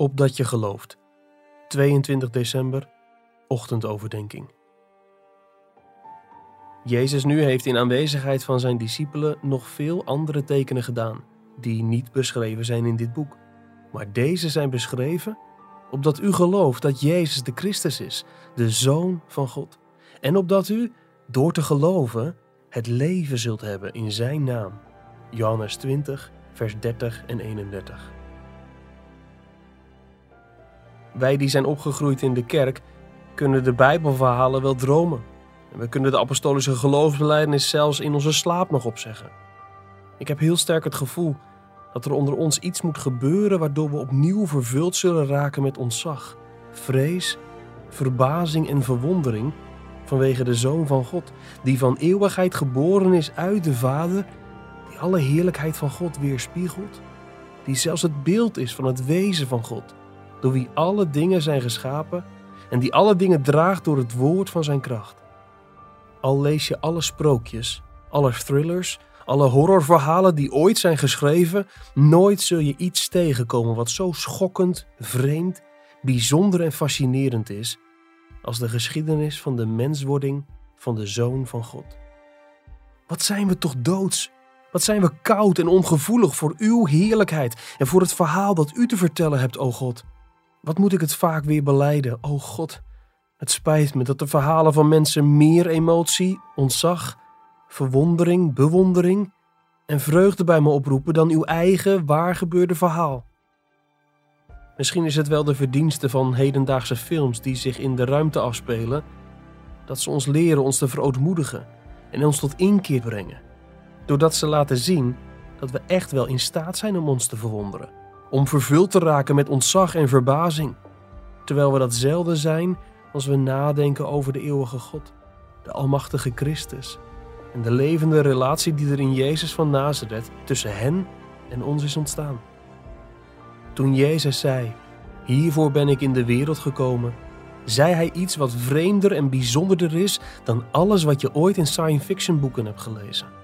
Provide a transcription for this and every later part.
opdat je gelooft. 22 december, ochtendoverdenking. Jezus nu heeft in aanwezigheid van zijn discipelen nog veel andere tekenen gedaan, die niet beschreven zijn in dit boek. Maar deze zijn beschreven opdat u gelooft dat Jezus de Christus is, de Zoon van God. En opdat u, door te geloven, het leven zult hebben in Zijn naam. Johannes 20, vers 30 en 31. Wij die zijn opgegroeid in de kerk kunnen de Bijbelverhalen wel dromen. En we kunnen de apostolische geloofsbelijdenis zelfs in onze slaap nog opzeggen. Ik heb heel sterk het gevoel dat er onder ons iets moet gebeuren waardoor we opnieuw vervuld zullen raken met ontzag, vrees, verbazing en verwondering vanwege de Zoon van God, die van eeuwigheid geboren is uit de Vader, die alle heerlijkheid van God weerspiegelt, die zelfs het beeld is van het wezen van God, door wie alle dingen zijn geschapen en die alle dingen draagt door het woord van zijn kracht. Al lees je alle sprookjes, alle thrillers, alle horrorverhalen die ooit zijn geschreven, nooit zul je iets tegenkomen wat zo schokkend, vreemd, bijzonder en fascinerend is als de geschiedenis van de menswording van de Zoon van God. Wat zijn we toch doods? Wat zijn we koud en ongevoelig voor uw heerlijkheid en voor het verhaal dat u te vertellen hebt, o God. Wat moet ik het vaak weer beleiden, o God. Het spijt me dat de verhalen van mensen meer emotie, ontzag, verwondering, bewondering en vreugde bij me oproepen dan uw eigen waargebeurde verhaal. Misschien is het wel de verdienste van hedendaagse films die zich in de ruimte afspelen, dat ze ons leren ons te verootmoedigen en ons tot inkeer brengen, doordat ze laten zien dat we echt wel in staat zijn om ons te verwonderen, om vervuld te raken met ontzag en verbazing, terwijl we dat zelden zijn als we nadenken over de eeuwige God, de Almachtige Christus en de levende relatie die er in Jezus van Nazareth tussen hen en ons is ontstaan. Toen Jezus zei: Hiervoor ben ik in de wereld gekomen, zei hij iets wat vreemder en bijzonderder is dan alles wat je ooit in science fiction boeken hebt gelezen.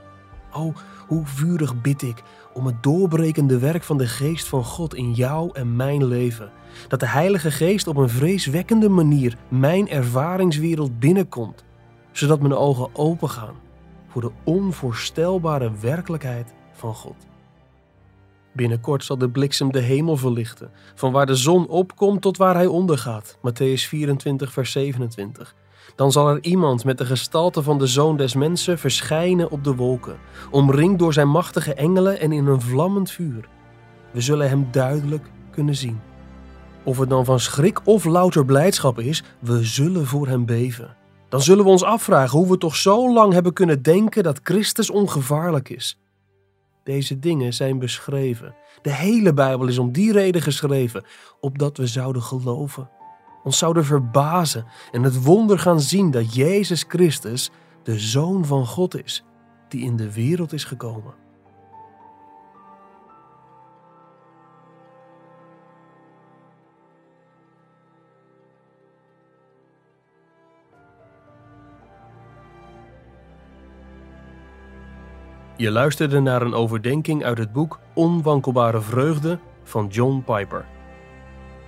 Oh, hoe vurig bid ik om het doorbrekende werk van de Geest van God in jou en mijn leven. Dat de Heilige Geest op een vreeswekkende manier mijn ervaringswereld binnenkomt, zodat mijn ogen opengaan voor de onvoorstelbare werkelijkheid van God. Binnenkort zal de bliksem de hemel verlichten, van waar de zon opkomt tot waar hij ondergaat. Matthäus 24, vers 27. Dan zal er iemand met de gestalte van de zoon des mensen verschijnen op de wolken, omringd door zijn machtige engelen en in een vlammend vuur. We zullen hem duidelijk kunnen zien. Of het dan van schrik of louter blijdschap is, we zullen voor hem beven. Dan zullen we ons afvragen hoe we toch zo lang hebben kunnen denken dat Christus ongevaarlijk is. Deze dingen zijn beschreven. De hele Bijbel is om die reden geschreven, opdat we zouden geloven, ons zouden verbazen en het wonder gaan zien dat Jezus Christus de Zoon van God is, die in de wereld is gekomen. Je luisterde naar een overdenking uit het boek Onwankelbare Vreugde van John Piper.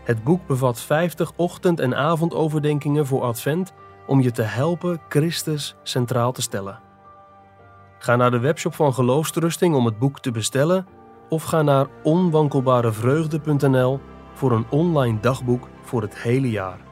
Het boek bevat 50 ochtend- en avondoverdenkingen voor Advent om je te helpen Christus centraal te stellen. Ga naar de webshop van Geloofsterusting om het boek te bestellen of ga naar onwankelbarevreugde.nl voor een online dagboek voor het hele jaar.